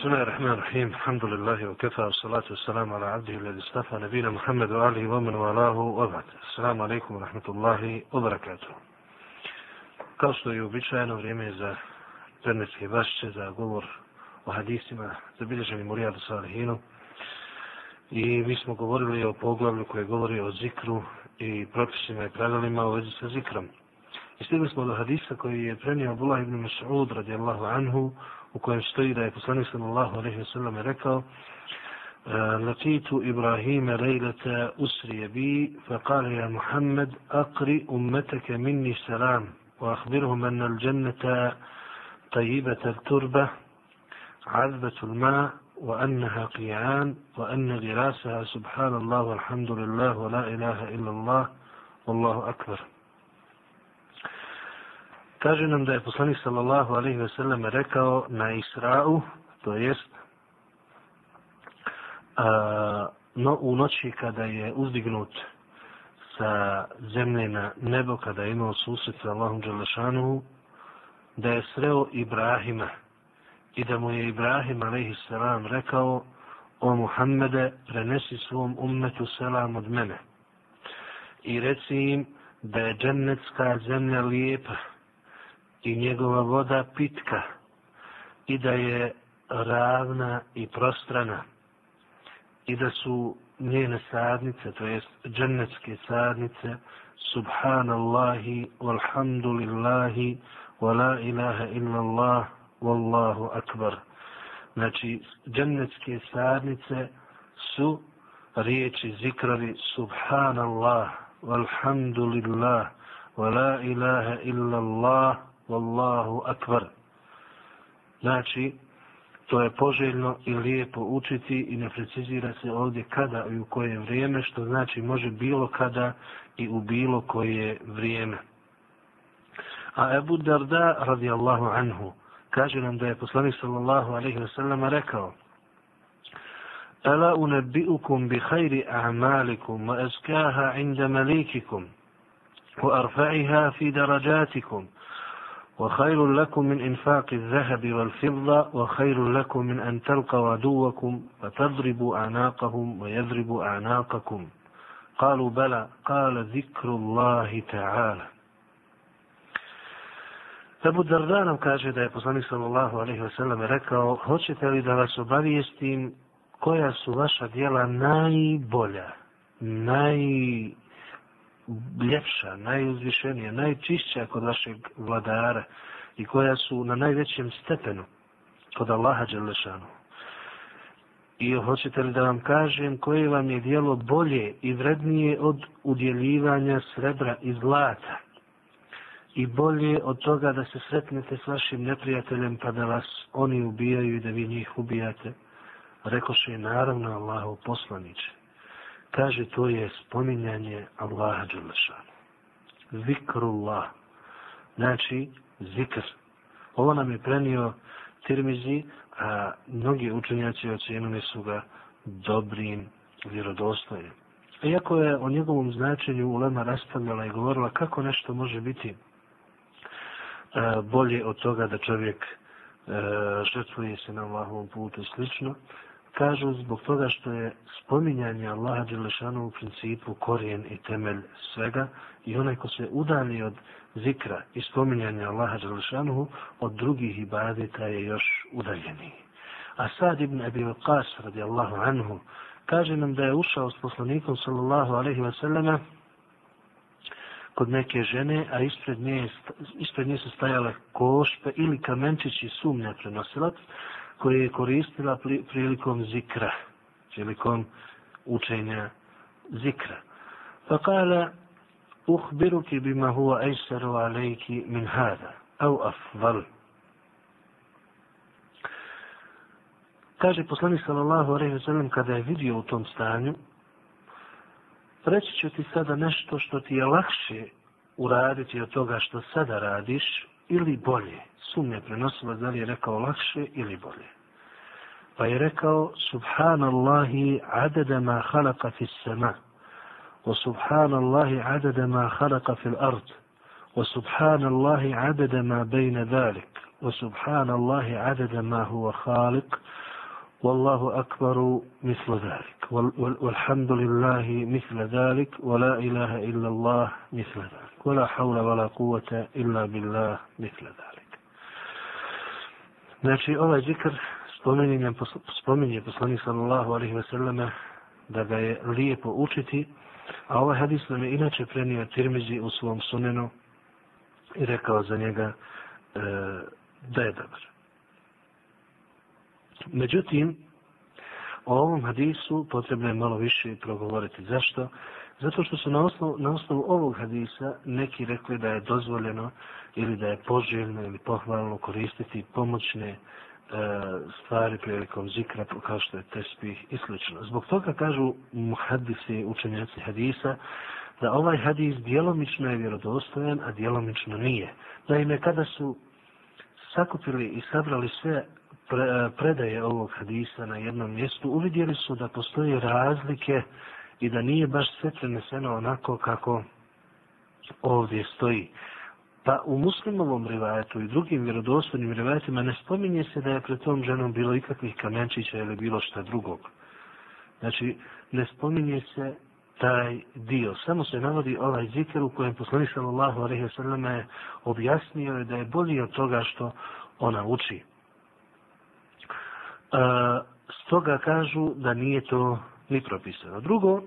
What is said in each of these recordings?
بسم الله الرحمن الرحيم الحمد لله وكفى والصلاة والسلام على عبده الذي اصطفى نبينا محمد وآله ومن والاه وبعد السلام عليكم ورحمة الله وبركاته kao što je uobičajeno vrijeme za prenetske bašće, za govor o hadisima, zabilježenim u Rijadu Salihinu. I mi smo govorili o poglavlju koje govori o zikru i propisima i pravilima u vezi sa zikrom. I stigli smo do hadisa koji je prenio Abdullah ibn Mas'ud radijallahu anhu u kojem stoji da je poslanik sallallahu alejhi ve sellem rekao لقيت إبراهيم ليلة أسري بي فقال يا محمد أقري أمتك مني السلام وأخبرهم أن الجنة طيبة التربة عذبة الماء وأنها قيعان وأن غراسها سبحان الله والحمد لله ولا إله إلا الله والله أكبر Kaže nam da je poslanik sallallahu alaihi ve sellem rekao na Isra'u, to jest a, no, u noći kada je uzdignut sa zemlje na nebo, kada je imao susret sa Allahom Đalešanuhu, da je sreo Ibrahima i da mu je Ibrahim alaihi selam rekao o Muhammede prenesi svom ummetu selam od mene. I reci im da je džennetska zemlja lijepa i njegova voda pitka i da je ravna i prostrana i da su njene sadnice, to jest džennetske sadnice, subhanallahi walhamdulillahi wa la ilaha illallah wallahu akbar. Znači, džennetske sadnice su riječi zikravi subhanallah walhamdulillah wa la ilaha illallah Wallahu akbar. Znači, to je poželjno i lijepo učiti i ne precizira se ovdje kada i u koje vrijeme, što znači može bilo kada i u bilo koje vrijeme. A Ebu Darda radijallahu anhu kaže nam da je poslanik sallallahu alaihi wa sallam rekao Ela unabbi'ukum bi khayri a'malikum wa azkaha 'inda malikikum wa arfa'iha fi darajatikum وخير لكم من إنفاق الذهب والفضة وخير لكم من أن تلقوا عدوكم فتضربوا أعناقهم ويضربوا أعناقكم قالوا بلى قال ذكر الله تعالى Ebu Darda nam kaže da je poslanik sallallahu alaihi wasallam rekao hoćete li da vas obavijestim koja su vaša dijela najbolja, naj ljepša, najuzvišenija, najčišća kod vašeg vladara i koja su na najvećem stepenu kod Allaha Đelešanu. I hoćete li da vam kažem koje vam je dijelo bolje i vrednije od udjeljivanja srebra i zlata i bolje od toga da se sretnete s vašim neprijateljem pa da vas oni ubijaju i da vi njih ubijate. Rekoše naravno Allahu poslaniče kaže to je spominjanje Allaha Đelešanu. Zikrullah. Znači, zikr. Ovo nam je prenio Tirmizi, a mnogi učenjaci ocenili su ga dobrim, vjerodostojnim. Iako je o njegovom značenju Ulema rastavljala i govorila kako nešto može biti e, bolje od toga da čovjek e, žrtvuje se na Allahovom putu i slično, kažu zbog toga što je spominjanje Allaha Đelešanu u principu korijen i temelj svega i onaj ko se udali od zikra i spominjanja Allaha Đelešanu od drugih ibadeta je još udaljeniji. A Sad ibn Abi Waqas radijallahu anhu kaže nam da je ušao s poslanikom sallallahu alaihi wasallama kod neke žene, a ispred nje, ispred nje su stajale košpe ili kamenčići sumnja prenosilac, koje je koristila prilikom zikra, prilikom učenja zikra. Pa kala, uhbiruki bima huwa ejseru alejki min hada, au afval. Kaže poslanik sallallahu alejhi ve sellem kada je vidio u tom stanju, reći ću ti sada nešto što ti je lakše uraditi od toga što sada radiš, ili bolje. Sumnje prenosila da li je rekao lakše ili bolje. فيركوا سبحان الله عدد ما خلق في السماء وسبحان الله عدد ما خلق في الأرض وسبحان الله عدد ما بين ذلك وسبحان الله عدد ما هو خالق والله أكبر مثل ذلك والحمد لله مثل ذلك ولا إله إلا الله مثل ذلك ولا حول ولا قوة إلا بالله مثل ذلك. Znači, ovaj zikr spominje, spominje poslanik sallallahu alaihi ve selleme da ga je lijepo učiti, a ovaj hadis nam je inače prenio Tirmizi u svom sunenu i rekao za njega e, da je dobar. Međutim, o ovom hadisu potrebno je malo više progovoriti. Zašto? Zato što su na osnovu, na osnovu ovog hadisa neki rekli da je dozvoljeno ili da je poželjno ili pohvalno koristiti pomoćne E, stvari prilikom zikra kao što je tespih i sl. Zbog toga kažu muhadisi, učenjaci hadisa, da ovaj hadis djelomično je vjerodostojan, a djelomično nije. Naime, kada su sakupili i sabrali sve pre, predaje ovog hadisa na jednom mjestu, uvidjeli su da postoje razlike i da nije baš sve preneseno onako kako ovdje stoji. Pa u muslimovom rivajetu i drugim vjerodostojnim rivajetima ne spominje se da je pred tom ženom bilo ikakvih kamenčića ili bilo šta drugog. Znači, ne spominje se taj dio. Samo se navodi ovaj zikr u kojem poslanik sallallahu alejhi ve selleme objasnio da je bolji od toga što ona uči. E, stoga kažu da nije to ni propisano. Drugo,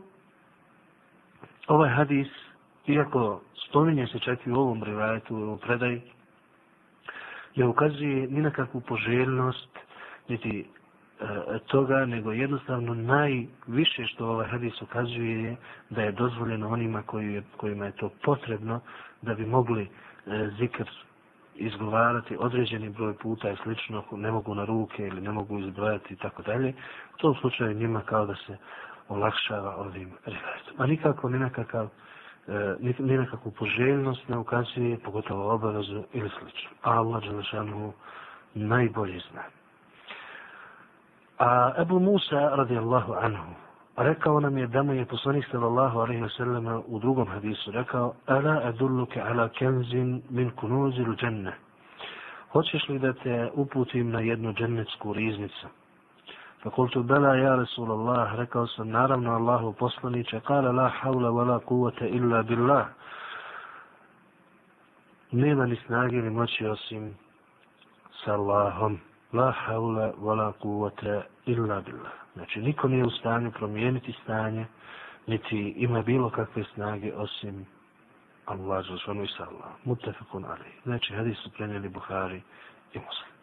ovaj hadis, iako spominje se čak i u ovom rivajetu, u predaj, ne ukazuje ni na kakvu poželjnost, niti e, toga, nego jednostavno najviše što ovaj hadis ukazuje je da je dozvoljeno onima koji je, kojima je to potrebno da bi mogli e, zikr izgovarati određeni broj puta i slično, ne mogu na ruke ili ne mogu izbrojati i tako dalje, u tom slučaju njima kao da se olakšava ovim rivajetom. A nikako ni nekakav e, ni nekakvu poželjnost ne ukazuje, pogotovo obavezu ili slično. A Allah Đelešanu najbolje zna. A Ebu Musa radijallahu anhu rekao nam je da mu je poslanik sallallahu alaihi wa sallam u drugom hadisu rekao Ala adulluke ala kenzin min kunuzil dženne. Hoćeš li da te uputim na jednu džennetsku riznicu? Fakultu bela ja Rasulallah, rekao sam naravno Allahu poslaniče kala la havla wa la kuvata illa billah. Nema ni snage ni moći osim sa Allahom. La haula wa la kuvata illa billah. Znači, niko nije u stanju promijeniti stanje, niti ima bilo kakve snage osim Allah za svanu i sallam. Mutafakun ali. Znači, hadis su prenijeli Buhari i Muslim.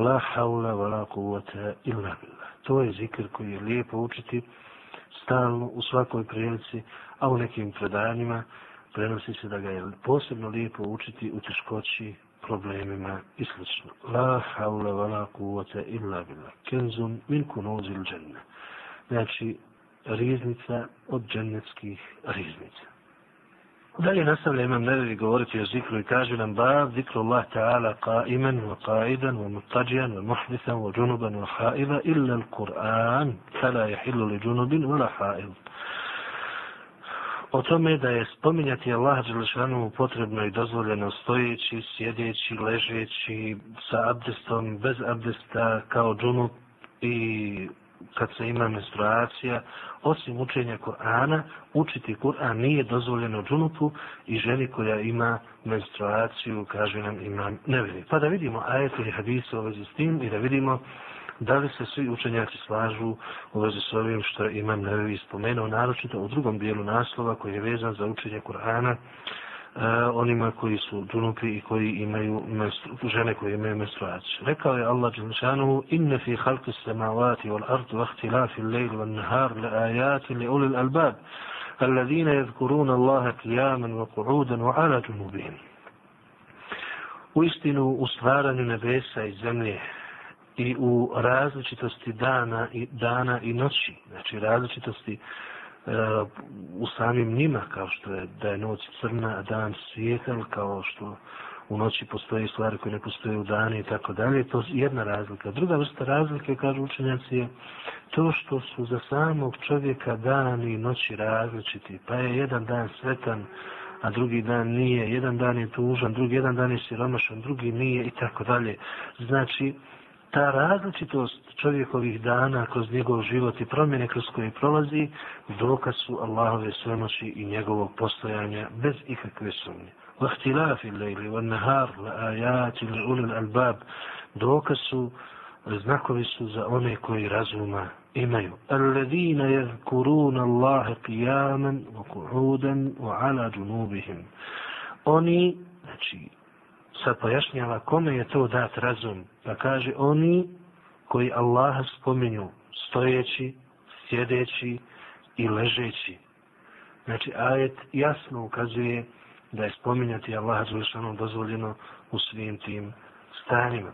La haula wa la kuvata illa billah. To je zikr koji je lijepo učiti stalno u svakoj prilici, a u nekim predanjima prenosi se da ga je posebno lijepo učiti u teškoći problemima i sl. La haula wa la kuvata illa billah. Kenzun min kunuzil dženne. Znači, riznica od džennetskih riznica. Dalje nastavlja imam nevevi govoriti o zikru i kaže nam ba zikru Allah ta'ala qa'iman wa qa'idan wa mutađijan wa muhdisan wa džunuban wa ha'ila illa al-Qur'an kala je hillu li džunubin wa la ha'il. O tome da je spominjati Allah Đelešanu potrebno i dozvoljeno stojeći, sjedeći, ležeći, sa abdestom, bez abdesta, kao džunup i kad se ima menstruacija, osim učenja Kur'ana, učiti Kur'an nije dozvoljeno džunupu i ženi koja ima menstruaciju, kaže nam imam nevjeri. Pa da vidimo ajete i hadise u vezi s tim i da vidimo da li se svi učenjaci slažu u vezi s ovim što imam nevi spomenuo, naročito u drugom dijelu naslova koji je vezan za učenje Kur'ana, onima koji su dunupi i koji imaju menstru, žene koje imaju menstruaciju. Rekao je Allah Đelšanu, inne fi halki samavati wal ardu vahti lafi lejl van nahar le ajati li ulil albab, الذين يذكرون الله قياما وقعودا وعلى جنوبهم. U istinu u stvaranju nebesa i zemlje i u različitosti dana i dana i noći, znači različitosti e, E, u samim njima, kao što je da je noć crna, a dan svijetel, kao što u noći postoje stvari koje ne postoje u dani i tako dalje, to je jedna razlika. Druga vrsta razlike, kažu učenjaci, je to što su za samog čovjeka dan i noći različiti, pa je jedan dan svetan, a drugi dan nije, jedan dan je tužan, drugi jedan dan je siromašan, drugi nije i tako dalje. Znači, ta različitost čovjekovih dana kroz njegov život i promjene kroz koje prolazi, dokaz su Allahove svemoći i njegovog postojanja bez ikakve sumnje. واختلاف الليل والنهار لآيات لأولي الألباب dokaz su znakovi su za one koji razuma imaju. Alladina yadhkuruna Allaha qiyaman wa qu'udan wa 'ala junubihim. Oni, znači sad pojašnjava kome je to dat razum. Pa kaže oni koji Allaha spominju stojeći, sjedeći i ležeći. Znači ajet jasno ukazuje da je spominjati Allaha zvišanom dozvoljeno u svim tim stanima.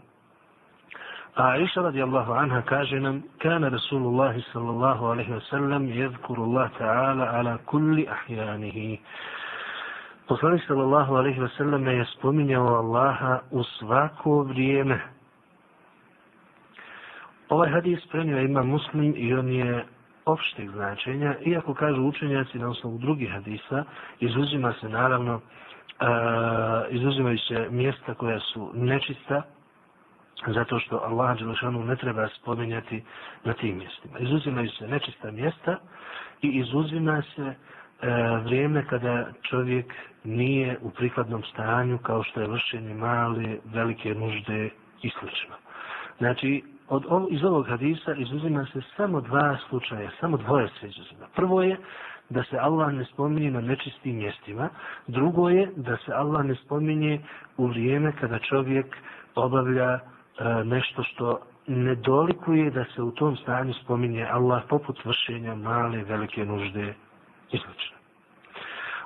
A Aisha radijallahu anha kaže nam kana Rasulullah sallallahu alaihi wa sallam yadhkuru Allah ta'ala ala kulli ahjanihi. Poslanik sallallahu alaihi ve selleme je spominjao Allaha u svako vrijeme. Ovaj hadis prenio ima muslim i on je opšteg značenja, iako kažu učenjaci na osnovu drugih hadisa, izuzima se naravno, uh, izuzimaju se mjesta koja su nečista, zato što Allah Đelešanu ne treba spominjati na tim mjestima. Izuzimaju se nečista mjesta i izuzima se E, vrijeme kada čovjek nije u prikladnom stanju kao što je vršenje male, velike nužde i sl. Znači, od, iz ovog hadisa izuzima se samo dva slučaja, samo dvoje se izuzima. Prvo je da se Allah ne spominje na nečistim mjestima. Drugo je da se Allah ne spominje u vrijeme kada čovjek obavlja E, nešto što ne dolikuje da se u tom stanju spominje Allah poput vršenja male, velike nužde i sl.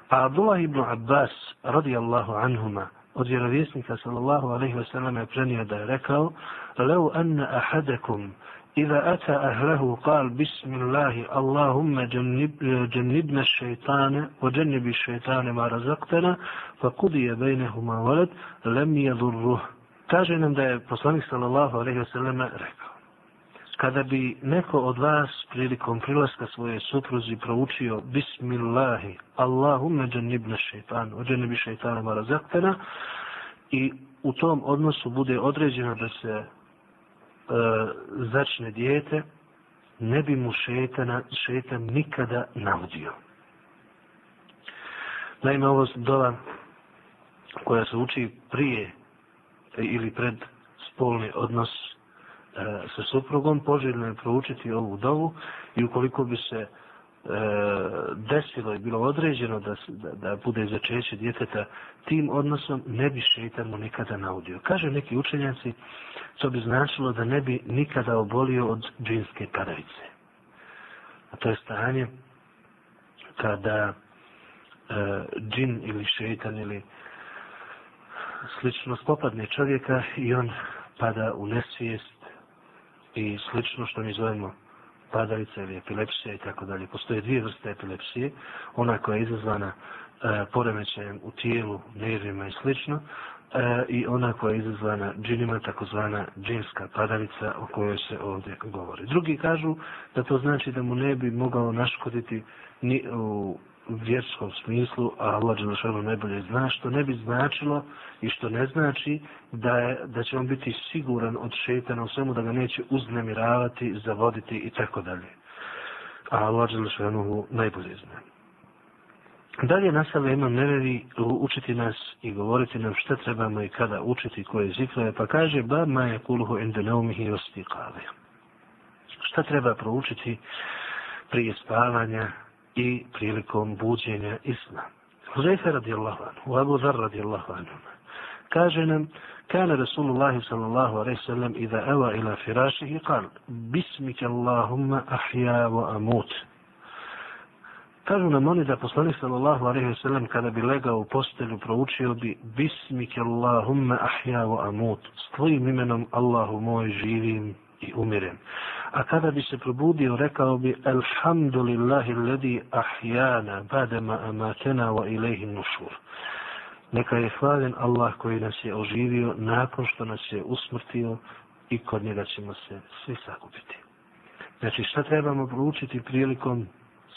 A Abdullah ibn Abbas radijallahu anhuma od vjerovjesnika sallallahu alaihi wa sallam je prenio da je rekao لو أن أحدكم إذا أتى أهله قال بسم الله اللهم جنب جنبنا الشيطان وجنب الشيطان ما رزقتنا فقضي بينهما ولد لم يضره Kaže nam da je poslanik sallallahu alejhi ve selleme rekao: Kada bi neko od vas prilikom prilaska svoje supruzi proučio Bismillahi, Allahumme jannibna šeitan, ođenibi šeitana marazaktena, i u tom odnosu bude određeno da se e, začne dijete, ne bi mu šeitana, šeitan nikada navodio. Naime, ovo dova koja se uči prije ili pred spolni odnos E, sa suprugom, poželjno je proučiti ovu dovu i ukoliko bi se e, desilo i bilo određeno da, da, da bude začeće djeteta tim odnosom, ne bi šeitan mu nikada naudio. Kaže neki učenjaci, to bi značilo da ne bi nikada obolio od džinske padavice. A to je stanje kada e, džin ili šeitan ili slično spopadne čovjeka i on pada u nesvijest i slično što mi zovemo padavica ili epilepsija i tako dalje. Postoje dvije vrste epilepsije. Ona koja je izazvana e, poremećajem u tijelu, nervima i slično e, i ona koja je izazvana džinima, takozvana džinska padavica o kojoj se ovdje govori. Drugi kažu da to znači da mu ne bi mogao naškoditi ni u vjerskom smislu, a Allah Đelešanu najbolje zna, što ne bi značilo i što ne znači da, je, da će on biti siguran od šeitana u svemu, da ga neće uznemiravati, zavoditi i tako dalje. A Allah Đelešanu najbolje zna. Dalje nastavlja imam nevevi učiti nas i govoriti nam šta trebamo i kada učiti koje zikrove, pa kaže ba ma je kuluhu endeneumihi i ostikave. Šta treba proučiti prije spavanja, i prilikom buđenja isna. Huzaifa radijallahu anhu, Abu Dhar radijallahu anhu, kaže nam, kana Rasulullah sallallahu alaihi sallam, iza eva ila firashihi, kal, bismike Allahumma ahya wa amut. Kažu nam oni da poslanik sallallahu alaihi sallam, kada bi legao u postelju, proučio bi, bismike Allahumma ahya wa amut, s tvojim imenom Allahu moj živim i umirem. A kada bi se probudio, rekao bi Alhamdulillahi alladhi ahyana badama amatena wa ilayhi nušur. Neka je hvaljen Allah koji nas je oživio nakon što nas je usmrtio i kod njega ćemo se svi sakupiti. Znači šta trebamo proučiti prilikom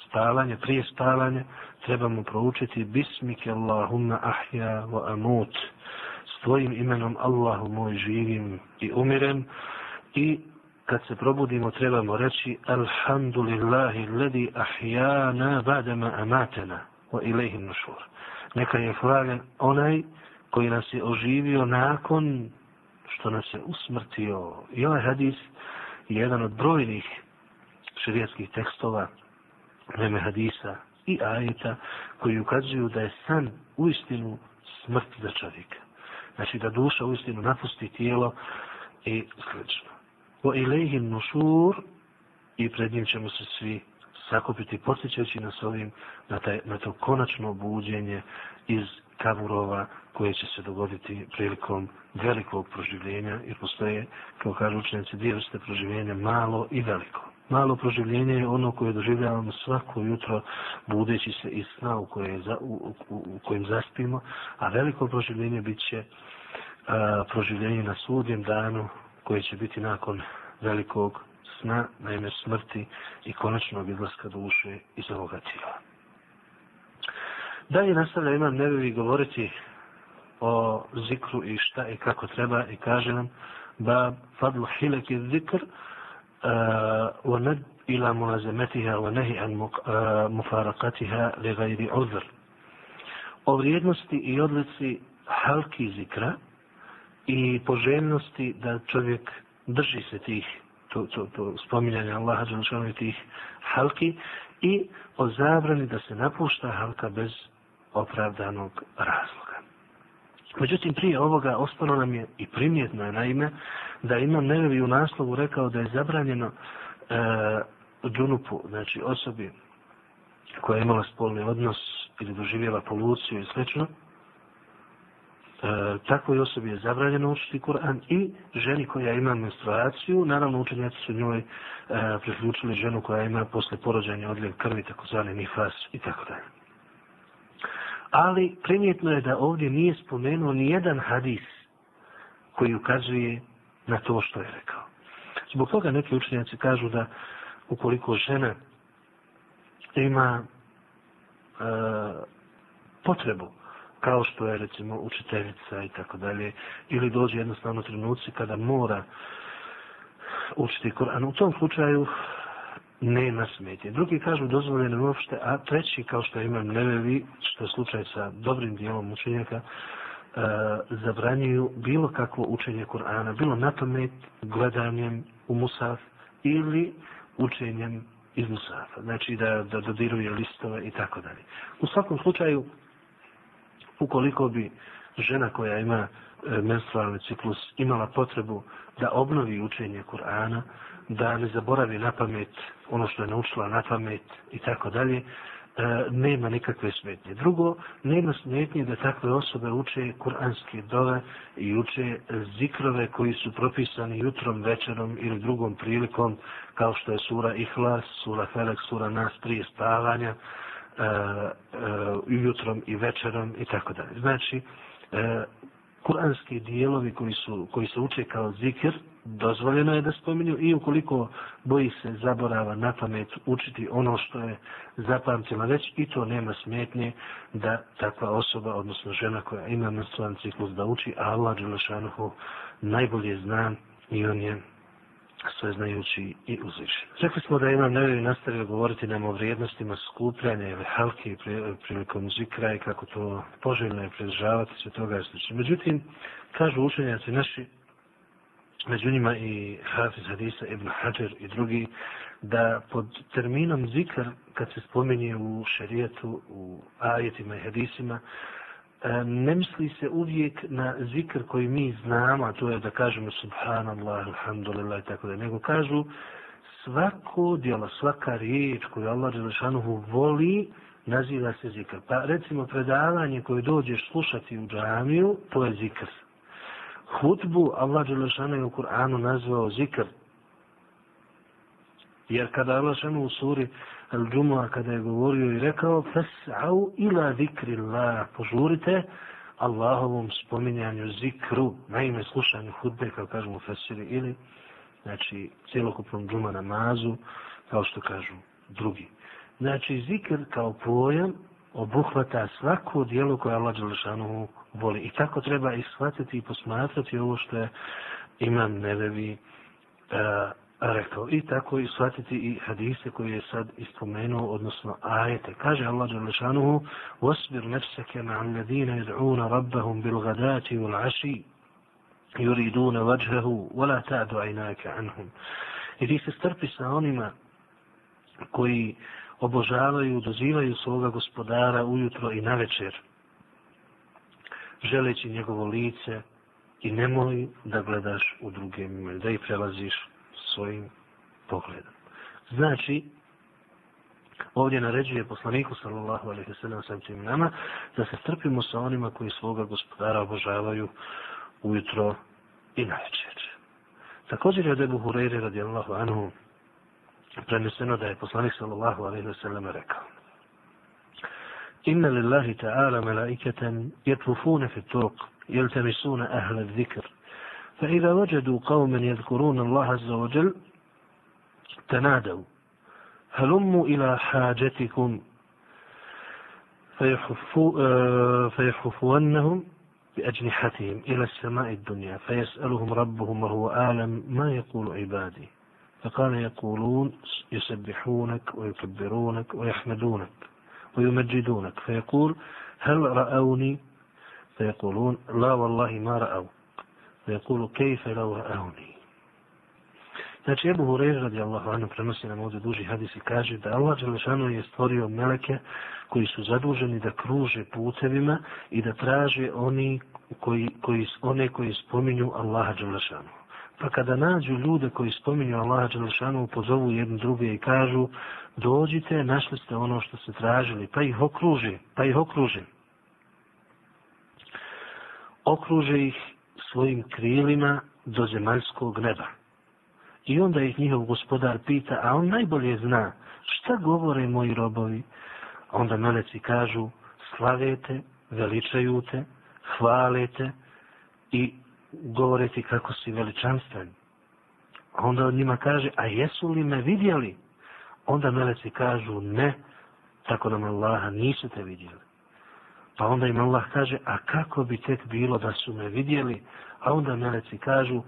spavanja, prije spavanja, trebamo proučiti Bismike Allahumma ahya wa amut. S tvojim imenom Allahu moj živim i umirem i kad se probudimo trebamo reći Alhamdulillahi ledi ahijana badama amatena wa ilaihi nušur. Neka je hvaljen onaj koji nas je oživio nakon što nas je usmrtio. I ovaj hadis je jedan od brojnih širijetskih tekstova, vreme hadisa i ajeta koji ukazuju da je san u istinu smrt za čovjeka. Znači da duša u istinu napusti tijelo i slično. O ilihim nusur i pred njim ćemo se svi sakupiti posjećajući nas ovim na, taj, na to konačno buđenje iz kaburova koje će se dogoditi prilikom velikog proživljenja jer postoje, kao kažu učenici, dvije vrste proživljenja, malo i veliko. Malo proživljenje je ono koje doživljavamo svako jutro budeći se iz sna u, koje, u, u, u kojim zaspimo, a veliko proživljenje bit će a, proživljenje na sudjem danu koje će biti nakon velikog sna, naime smrti i konačnog izlaska duše iz ovoga tijela. Dalje nastavlja imam nebevi govoriti o zikru i šta i kako treba i kaže nam da fadlu hileki zikr eh, wa nad ila mulazamatiha wa nahi an eh, mufarakatiha li gajri uzr. O vrijednosti i odlici halki zikra i poželjnosti da čovjek drži se tih to, to, to spominjanje Allaha Đelšanu tih halki i o zabrani da se napušta halka bez opravdanog razloga. Međutim, prije ovoga ostalo nam je i primjetno je naime da imam nevevi u naslovu rekao da je zabranjeno e, džunupu, znači osobi koja je imala spolni odnos ili doživjela poluciju i slično, E, takvoj osobi je zabranjeno učiti Kur'an i ženi koja ima menstruaciju, naravno učenjaci su njoj e, priključili ženu koja ima posle porođanja odljev krvi, takozvani nifas i tako dalje. Ali primjetno je da ovdje nije spomenuo ni jedan hadis koji ukazuje na to što je rekao. Zbog toga neki učenjaci kažu da ukoliko žena ima e, potrebu kao što je recimo učiteljica i tako dalje, ili dođe jednostavno trenuci kada mora učiti Koran. U tom slučaju nema smetje. Drugi kažu dozvoljeno uopšte, a treći kao što imam nevevi, što je slučaj sa dobrim dijelom učenjaka, e, zabranjuju bilo kakvo učenje Kur'ana, bilo na pamet, gledanjem u Musaf ili učenjem iz Musafa, znači da, da dodiruje listove i tako dalje. U svakom slučaju, ukoliko bi žena koja ima e, menstrualni ciklus imala potrebu da obnovi učenje Kur'ana, da ne zaboravi na pamet ono što je naučila na pamet i tako dalje, e, nema nikakve smetnje. Drugo, nema smetnje da takve osobe uče kuranske dove i uče zikrove koji su propisani jutrom, večerom ili drugom prilikom, kao što je sura Ihlas, sura Felek, sura Nas prije spavanja, uh, jutrom i večerom i tako dalje. Znači, uh, kuranski dijelovi koji su koji se uče kao zikr, dozvoljeno je da spominju i ukoliko boji se zaborava na pamet učiti ono što je zapamtila već i to nema smetnje da takva osoba, odnosno žena koja ima menstrualni ciklus da uči, a Allah Đelešanohu najbolje zna i on je sve znajući i uzvišen. Rekli smo da imam nevi nastavio govoriti nam o vrijednostima skupljanja ili halki prilikom zikra i kako to poželjno je prežavati se toga i slično. Međutim, kažu učenjaci naši, među njima i Hafiz Hadisa, Ibn Hajar i drugi, da pod terminom zikr, kad se spominje u šerijetu, u ajetima i hadisima, E, ne misli se uvijek na zikr koji mi znamo, a to je da kažemo subhanallah, alhamdulillah i tako da, nego kažu svako djelo, svaka riječ koju Allah Đelešanuhu voli, naziva se zikr. Pa recimo predavanje koje dođeš slušati u džamiju, to je zikr. Hutbu Allah Želešanuhu je u Kur'anu nazvao zikr. Jer kada Allah Želešanuhu u suri Al-đumua kada je govorio i rekao Fes'au ila zikri Allah Požurite Allahovom spominjanju zikru Naime slušanju hudbe kao kažemo Fesiri ili znači cijelokupnom džuma namazu kao što kažu drugi. Znači zikr kao pojam obuhvata svako dijelo koje Allah Đelešanu voli. I tako treba ishvatiti i posmatrati ovo što je imam nevevi eh, rekao. I tako i shvatiti i hadise koje je sad ispomenuo, odnosno ajete. Kaže Allah Đalešanuhu, وَاسْبِرْ نَفْسَكَ مَعَ الَّذِينَ يَدْعُونَ رَبَّهُمْ بِالْغَدَاتِ وَالْعَشِي يُرِيدُونَ وَجْهَهُ وَلَا تَعْدُ عَيْنَاكَ عَنْهُمْ I ti se strpi sa onima koji obožavaju, dozivaju svoga gospodara ujutro i na večer, želeći njegovo lice i nemoj da gledaš u druge mime, da ih prelaziš svojim pogledom. Znači, ovdje naređuje poslaniku sallallahu alaihi wa sallam sam tim nama da se strpimo sa onima koji svoga gospodara obožavaju ujutro i na. Također je od Ebu Hureyre radijallahu anhu preneseno da je poslanik sallallahu alaihi wa sallam rekao Inna lillahi ta'ala melaiketan jetvufune fi tuq jeltemisuna ahle zikr فإذا وجدوا قوما يذكرون الله عز وجل تنادوا. هلموا إلى حاجتكم فيحفونهم بأجنحتهم إلى السماء الدنيا فيسألهم ربهم وهو أعلم ما يقول عبادي فقال يقولون يسبحونك ويكبرونك ويحمدونك ويمجدونك. فيقول هل رأوني؟ فيقولون لا والله ما رأوا. فيقول كيف لو رأوني Znači, Ebu Hureyre radijallahu anhu prenosi nam ovdje duži hadis i kaže da Allah Đelešanu je stvorio meleke koji su zaduženi da kruže putevima i da traže oni koji, koji, one koji spominju Allaha Đelešanu. Pa kada nađu ljude koji spominju Allaha Đelešanu, pozovu jednu druge i kažu dođite, našli ste ono što ste tražili, pa ih okruže, pa ih okruže. Okruže ih svojim krilima do zemaljskog neba. I onda ih njihov gospodar pita, a on najbolje zna šta govore moji robovi. Onda meleci kažu, slavete, veličaju te, hvalete i govore ti kako si veličanstven. Onda od njima kaže, a jesu li me vidjeli? Onda meleci kažu, ne, tako nam Allaha nisu te vidjeli. Pa onda im Allah kaže, a kako bi tek bilo da su me vidjeli? A onda meleci kažu,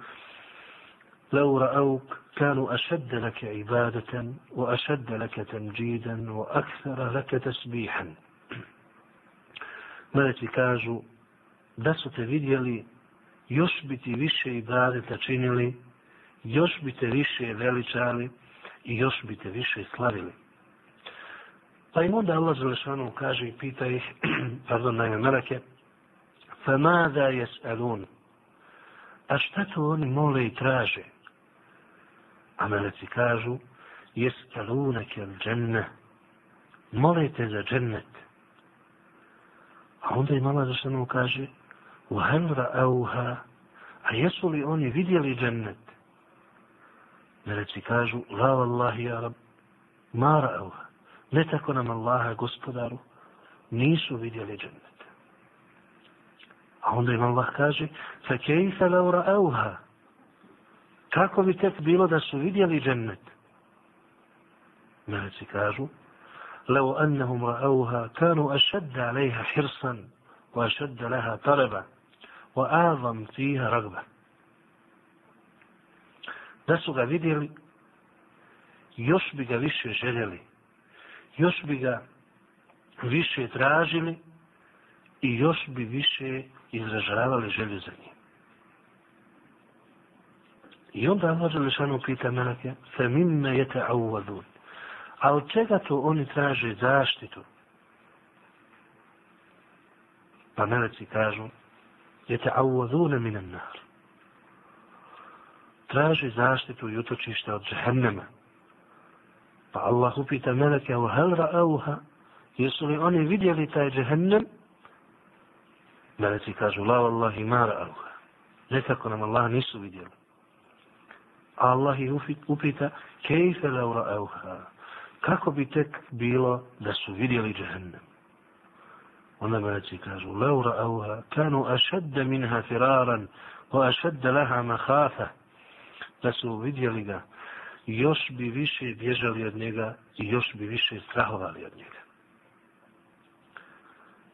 لو رأوك كانوا أشد لك عبادة وأشد لك تمجيدا وأكثر لك تسبيحا Meleci kažu da su te vidjeli, još bi ti više ibadeta činili, još bi te više veličali i još bi te više slavili. Pa im onda Allah Zalešanu kaže i pita ih, pardon, najme meleke, فَمَاذَا يَسْأَلُونَ a šta to oni mole i traže? A meleci kažu, jes'alunake al dženne, molite za džennet. A onda im Allah Zalešanu kaže, وَهَلْ رَأَوْهَا auha, a jesu li oni vidjeli džennet? Meleci kažu, la vallahi ja rab, mara auha Ne tako nam Allaha, gospodaru, nisu vidjeli džennet. A onda im Allah kaže, fa kejfa laura auha. Kako bi tek bilo da su vidjeli džennet? Meleci kažu, لو أنهم رأوها كانوا أشد عليها حرصا وأشد لها طلبا وأعظم فيها رغبة da su ga vidjeli, još bi ga više željeli, još bi ga više tražili i još bi više izražavali želju za njim. I onda Allah Želešanu pita Meleke, fe mimme jete auvadun. A od čega to oni traže zaštitu? Pa Meleci kažu, jete auvadune minen nar. Traži zaštitu i utočište od džehennema. Pa Allah upita meleke, o hel ra'auha, jesu li oni vidjeli taj džehennem? Meleci kažu, la vallahi ma ra'auha. Nekako nam Allah nisu vidjeli. A Allah ih upita, kejfe la ra'auha. Kako bi tek bilo da su vidjeli džehennem? Onda meleci kažu, la ra'auha, kanu ašadda minha firaran, wa ašadda laha mahafa. Da su vidjeli ga, još bi više bježali od njega i još bi više strahovali od njega.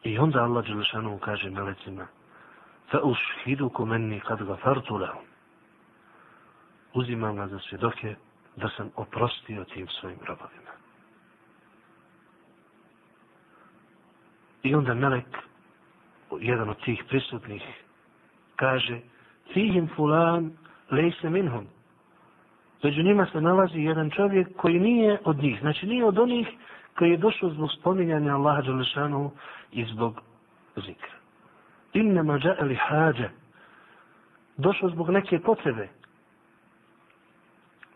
I onda Allah Đelešanu kaže melecima fa ušhidu menni kad gafartu lahum. uzimam vas za svjedoke da sam oprostio tim svojim robovima. I onda Melek, jedan od tih prisutnih, kaže, fihim fulan lejse minhum. Među njima se nalazi jedan čovjek koji nije od njih. Znači nije od onih koji je došao zbog spominjanja Allaha Đalešanu i zbog zikra. Innama ja'ali hađa. Došao zbog neke potrebe.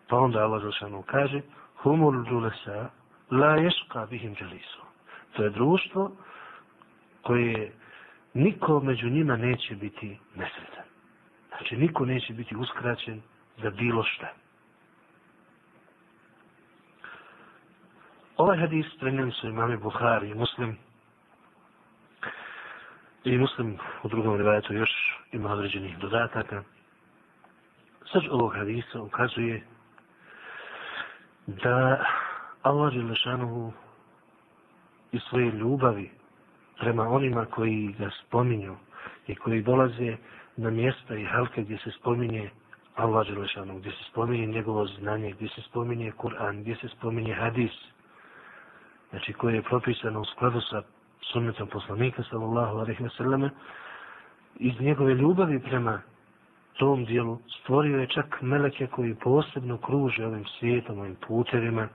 Pa onda Allah Đalešanu kaže humul džulesa la ješka bihim dželisu. To je društvo koje niko među njima neće biti nesretan. Znači, niko neće biti uskraćen za bilo šta. Ovaj hadis prenijeli su imami Buhari i Muslim. I Muslim u drugom rivajetu još ima određenih dodataka. Srž ovog hadisa ukazuje da Allah Želešanovu i svoje ljubavi prema onima koji ga spominju i koji dolaze na mjesta i halke gdje se spominje Allah Želešanu, gdje se spominje njegovo znanje, gdje se spominje Kur'an, gdje se spominje hadis, znači koje je propisano u skladu sa sunnetom poslanika sallallahu alaihi wa sallam, iz njegove ljubavi prema tom dijelu stvorio je čak meleke koji posebno kruže ovim svijetom, ovim putevima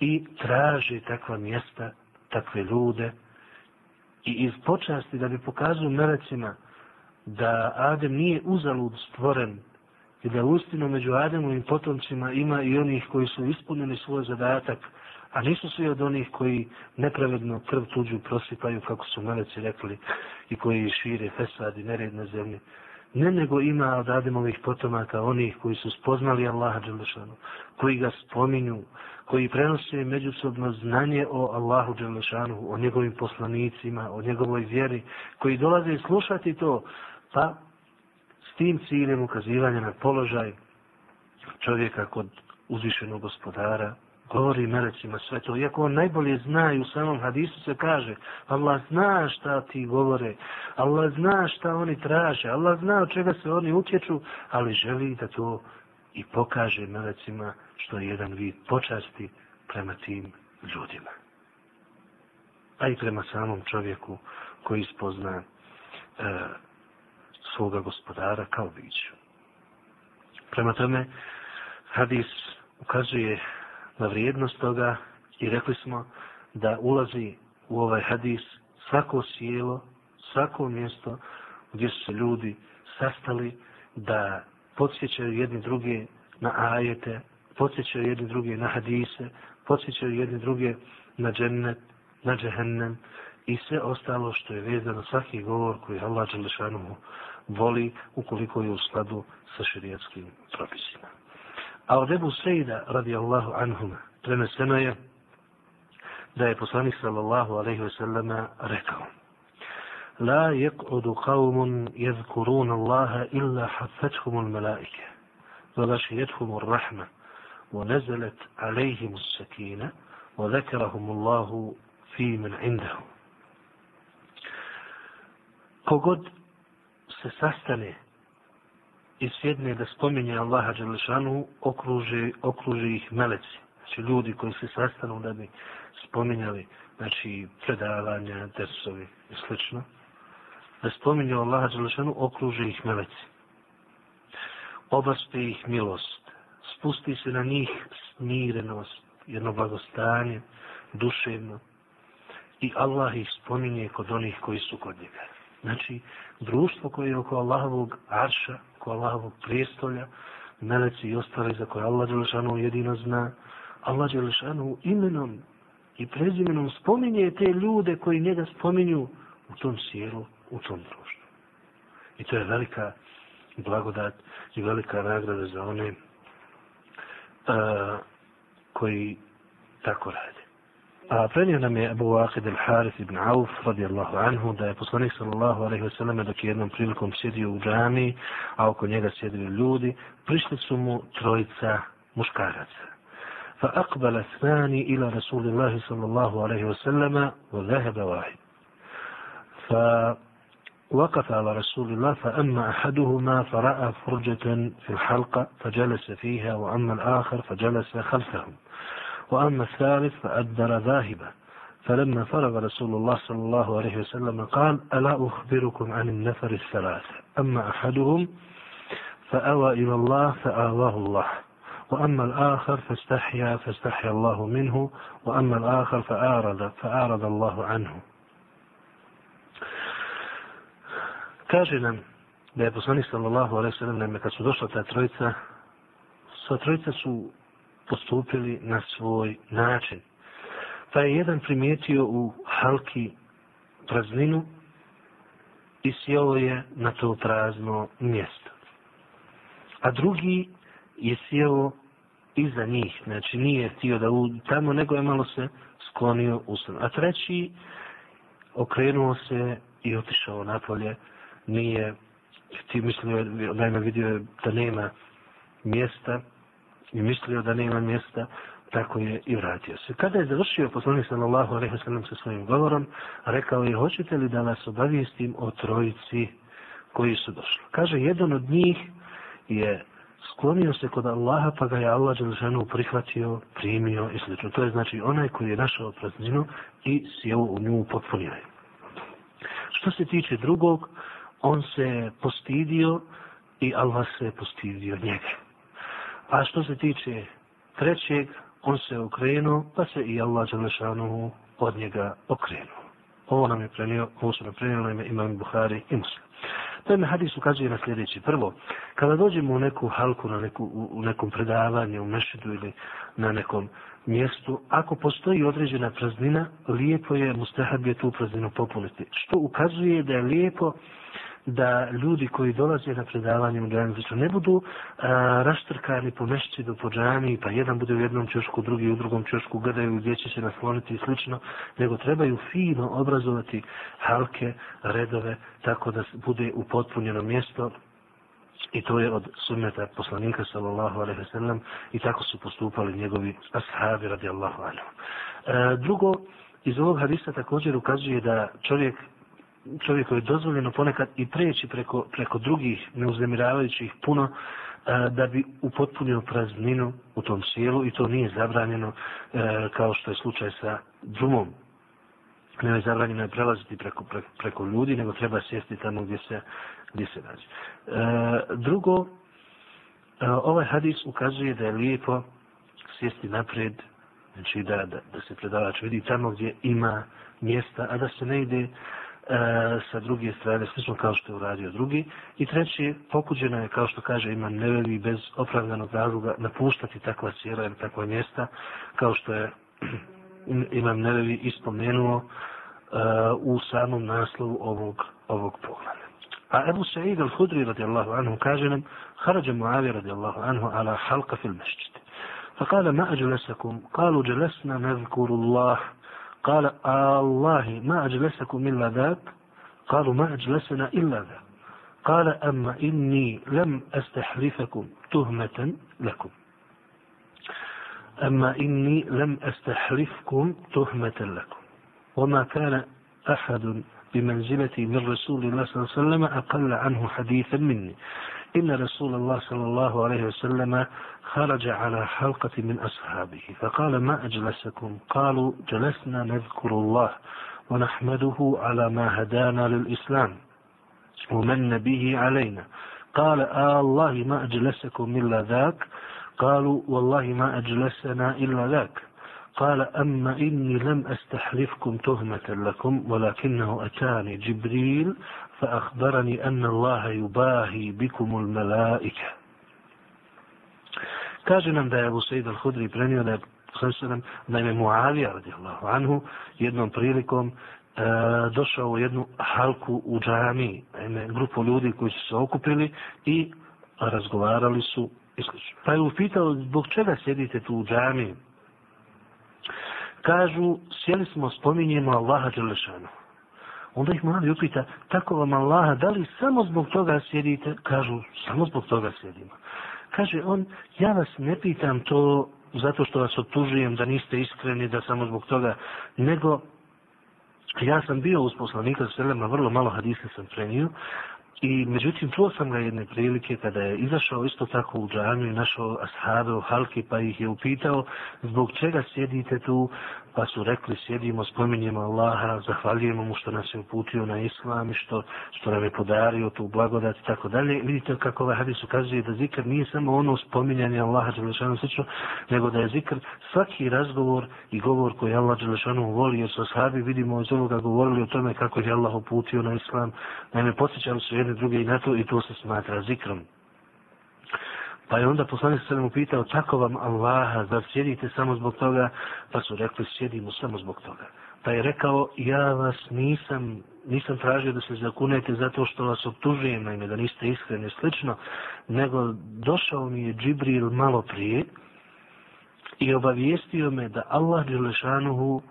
i traže takva mjesta, takve ljude. I iz počasti da bi pokazao melecima da Adem nije uzalud stvoren i da ustino među Ademovim potomcima ima i onih koji su ispunili svoj zadatak, a nisu svi od onih koji nepravedno krv tuđu prosipaju, kako su meleci rekli, i koji šire fesad i nered na zemlji. Ne nego ima od Ademovih potomaka onih koji su spoznali Allaha Đelešanu, koji ga spominju, koji prenose međusobno znanje o Allahu Đelešanu, o njegovim poslanicima, o njegovoj vjeri, koji dolaze slušati to, pa s tim ciljem ukazivanja na položaj čovjeka kod uzvišenog gospodara, govori melecima sve to, iako on najbolje zna i u samom hadisu se kaže, Allah zna šta ti govore, Allah zna šta oni traže, Allah zna od čega se oni utječu, ali želi da to i pokaže melecima što je jedan vid počasti prema tim ljudima. A i prema samom čovjeku koji spozna e, svoga gospodara kao biću. Prema tome, hadis ukazuje na vrijednost toga i rekli smo da ulazi u ovaj hadis svako sjelo, svako mjesto gdje su se ljudi sastali da podsjećaju jedni druge na ajete, podsjećaju jedni druge na hadise, podsjećaju jedni druge na džennet, na džehennem i sve ostalo što je vezano svaki govor koji Allah Đelešanu voli ukoliko je u skladu sa širijatskim propisima. A od Ebu Sejda radijallahu anhuma preneseno je da je poslanik sallallahu alaihi wasallam rekao La yaq'udu qawmun yadhkurun Allaha illa haffethum al-malaika wa ghashiyatuhum ar-rahma wa nazalat alayhim as-sakina wa dhakarahum Allahu fi min indahu Kogod se sastane i sjedne da spominje Allaha Đelešanu, okruže, okruže ih meleci. Znači ljudi koji se sastanu da bi spominjali znači, predavanja, dersovi i slično. Da spominje Allaha Đelešanu, okruže ih meleci. Obaspe ih milost. Spusti se na njih smirenost, jedno blagostanje, duševno. I Allah ih spominje kod onih koji su kod njega. Znači, društvo koje je oko Allahovog arša, oko Allahovog prijestolja, meleci i ostali za koje Allah Đelešanu jedino zna, Allah Đelešanu imenom i prezimenom spominje te ljude koji njega spominju u tom sjelu, u tom društvu. I to je velika blagodat i velika nagrada za one uh, koji tako rade. Prenio nam je Abu Waqid al-Harith ibn Auf radijallahu anhu da je poslanik sallallahu alaihi wasallam dok je jednom prilikom sjedio u džami, a oko njega sjedili ljudi, prišli su mu trojica muškaraca. Fa aqbala thani ila Rasulillahi sallallahu alaihi wasallam wa zahaba wahid. Fa وقف على رسول الله فأما أحدهما فرأى فرجة في الحلقة فجلس فيها وأما الآخر فجلس خلفهم وأما الثالث فأدر ذاهبا. فلما فرغ رسول الله صلى الله عليه وسلم قال ألا أخبركم عن النفر الثلاثة أما أحدهم فأوى إلى الله فآواه الله. وأما الآخر فاستحيا فاستحيا الله منه. وأما الآخر فأعرض فأعرض الله عنه. Kaže nam da je poslanik sallallahu alaihi sallam nam kad su došla ta trojica, sva trojica su postupili na svoj način. Pa je jedan primijetio u halki prazninu i sjelo je na to prazno mjesto. A drugi je sjelo iza njih, znači nije htio da u tamo, nego je malo se sklonio u A treći okrenuo se i otišao napolje nije ti mislio da vidio da nema mjesta i mislio da nema mjesta tako je i vratio se. Kada je završio poslanik sallallahu alejhi ve sellem sa svojim govorom, rekao je hoćete li da vas obavijestim o trojici koji su došli. Kaže jedan od njih je sklonio se kod Allaha pa ga je Allah dželešanu prihvatio, primio i sl. To je znači onaj koji je našao prazninu i sjeo u nju potpunio Što se tiče drugog, on se postidio i Allah se postidio njega. A što se tiče trećeg, on se okrenuo, pa se i Allah Đalešanu od njega okrenuo. Ovo nam je prenio, ovo su nam prenio ime imam Buhari i Muslim. To je hadis ukazuje na sljedeći. Prvo, kada dođemo u neku halku, na neku, u nekom predavanju, u mešidu ili na nekom mjestu, ako postoji određena praznina, lijepo je mustahab je tu prazninu popuniti. Što ukazuje da je lijepo da ljudi koji dolaze na predavanje u Džanicu ne budu a, raštrkani po mešći do pođani, pa jedan bude u jednom čošku, drugi u drugom čošku, gledaju gdje će se nasloniti i slično, nego trebaju fino obrazovati halke, redove, tako da bude upotpunjeno mjesto i to je od sunneta poslanika sallallahu alaihi ve sallam i tako su postupali njegovi ashabi radijallahu anhu. E, drugo, iz ovog hadisa također ukazuje da čovjek čovjeku je dozvoljeno ponekad i preći preko, preko drugih neuznemiravajućih puno a, da bi upotpunio prazninu u tom sjelu i to nije zabranjeno a, kao što je slučaj sa drumom. Ne je zabranjeno je prelaziti preko, preko, preko ljudi, nego treba sjesti tamo gdje se, gdje se nađe. E, drugo, ovaj hadis ukazuje da je lijepo sjesti napred, znači da, da, da se predavač vidi tamo gdje ima mjesta, a da se ne ide e, sa druge strane, slično kao što je uradio drugi. I treći, pokuđeno je, kao što kaže Iman Nevevi, bez opravdanog razloga napuštati takva sjela ili takva mjesta, kao što je Imam Nevevi ispomenuo e, u samom naslovu ovog, ovog pogleda. A Ebu Sa'id al-Hudri radijallahu anhu kaže nam, Harađa Muavi radijallahu anhu ala halka fil mešćite. فقال ما أجلسكم قالوا جلسنا نذكر الله قال الله ما أجلسكم إلا ذاك. قالوا ما أجلسنا إلا ذاك. قال أما إني لم أستحلفكم تهمة لكم. أما إني لم أستحلفكم تهمة لكم. وما كان أحد بمنزلتي من رسول الله صلى الله عليه وسلم أقل عنه حديثا مني. إن رسول الله صلى الله عليه وسلم خرج على حلقة من أصحابه فقال ما أجلسكم؟ قالوا جلسنا نذكر الله ونحمده على ما هدانا للإسلام ومن به علينا. قال آه الله ما أجلسكم إلا ذاك؟ قالوا والله ما أجلسنا إلا ذاك. قال أما إني لم أستحلفكم تهمة لكم ولكنه أتاني جبريل فأخبرني أن الله يباهي بكم الملائكة Kaže nam da je Abu Sejid al-Hudri prenio da je Sresanem, da je Muavija radijallahu anhu jednom prilikom e, došao u jednu halku u džami, naime, grupu ljudi koji su se okupili i razgovarali su isključno. Pa je upitao zbog čega sjedite tu u džami? Kažu, sjeli smo, spominjemo Allaha Đelešanu. Onda ih mladi upita, tako vam Allaha, da li samo zbog toga sjedite? Kažu, samo zbog toga sjedimo. Kaže on, ja vas ne pitam to zato što vas otužujem da niste iskreni, da samo zbog toga, nego Ja sam bio uz poslanika Selema, vrlo malo hadisa sam prenio, I međutim, čuo sam ga jedne prilike kada je izašao isto tako u džanju i našao ashabe u halki pa ih je upitao zbog čega sjedite tu pa su rekli sjedimo, spominjemo Allaha, zahvaljujemo mu što nas je uputio na islam i što, što nam je podario tu blagodat i tako dalje. Vidite kako ovaj hadis ukazuje da zikr nije samo ono spominjanje Allaha Đelešanu slično, nego da je zikr svaki razgovor i govor koji Allah Đelešanu voli, jer su ashabi vidimo iz ovoga govorili o tome kako je Allah uputio na islam, naime posjećali su jedne druge i na to i to se smatra zikrom. Pa je onda poslanik se mu pitao, tako vam Allaha, zar sjedite samo zbog toga? Pa su rekli, sjedimo samo zbog toga. Pa je rekao, ja vas nisam, nisam tražio da se zakunete zato što vas optužujem, naime da niste iskreni slično, nego došao mi je Džibril malo prije i obavijestio me da Allah Đelešanuhu uh,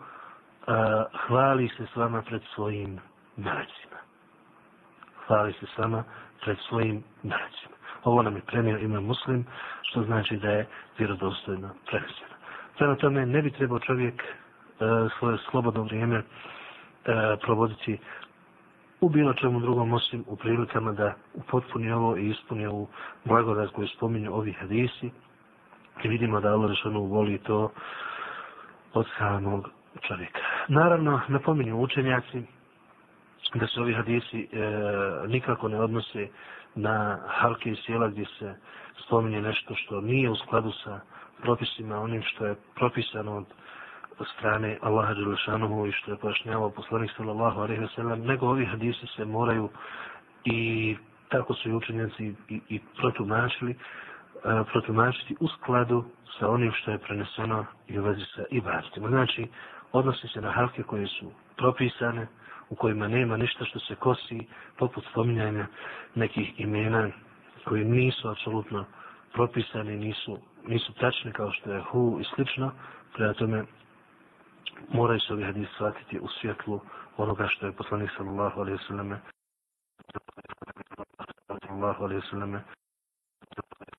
hvali se s vama pred svojim mracima. Hvali se s vama pred svojim mracima. Ovo nam je prenio ime muslim, što znači da je vjerodostojno preneseno. Prema tome, ne bi trebao čovjek e, svoje slobodno vrijeme e, provoditi u bilo čemu drugom osim u prilikama da upotpuni ovo i ispuni ovu blagodat koju spominju ovi hadisi i vidimo da Allah rešeno voli to od samog čovjeka. Naravno, napominju učenjaci da se ovi hadisi e, nikako ne odnose na halke i sjela gdje se spominje nešto što nije u skladu sa propisima, onim što je propisano od strane Allaha Đelešanuhu i što je pojašnjavao poslanik sallallahu alaihi wa nego ovi hadisi se moraju i tako su i učenjaci i, i protumačili, e, protumačiti u skladu sa onim što je preneseno i u vezi sa ibadistima. Znači, odnosi se na halke koje su propisane, u kojima nema ništa što se kosi, poput spominjanja nekih imena koji nisu apsolutno propisani, nisu, nisu tačni kao što je hu i slično, prema tome moraju se ovi hadis shvatiti u svjetlu onoga što je poslanik sallallahu alaihi sallam sallallahu alaihi sallam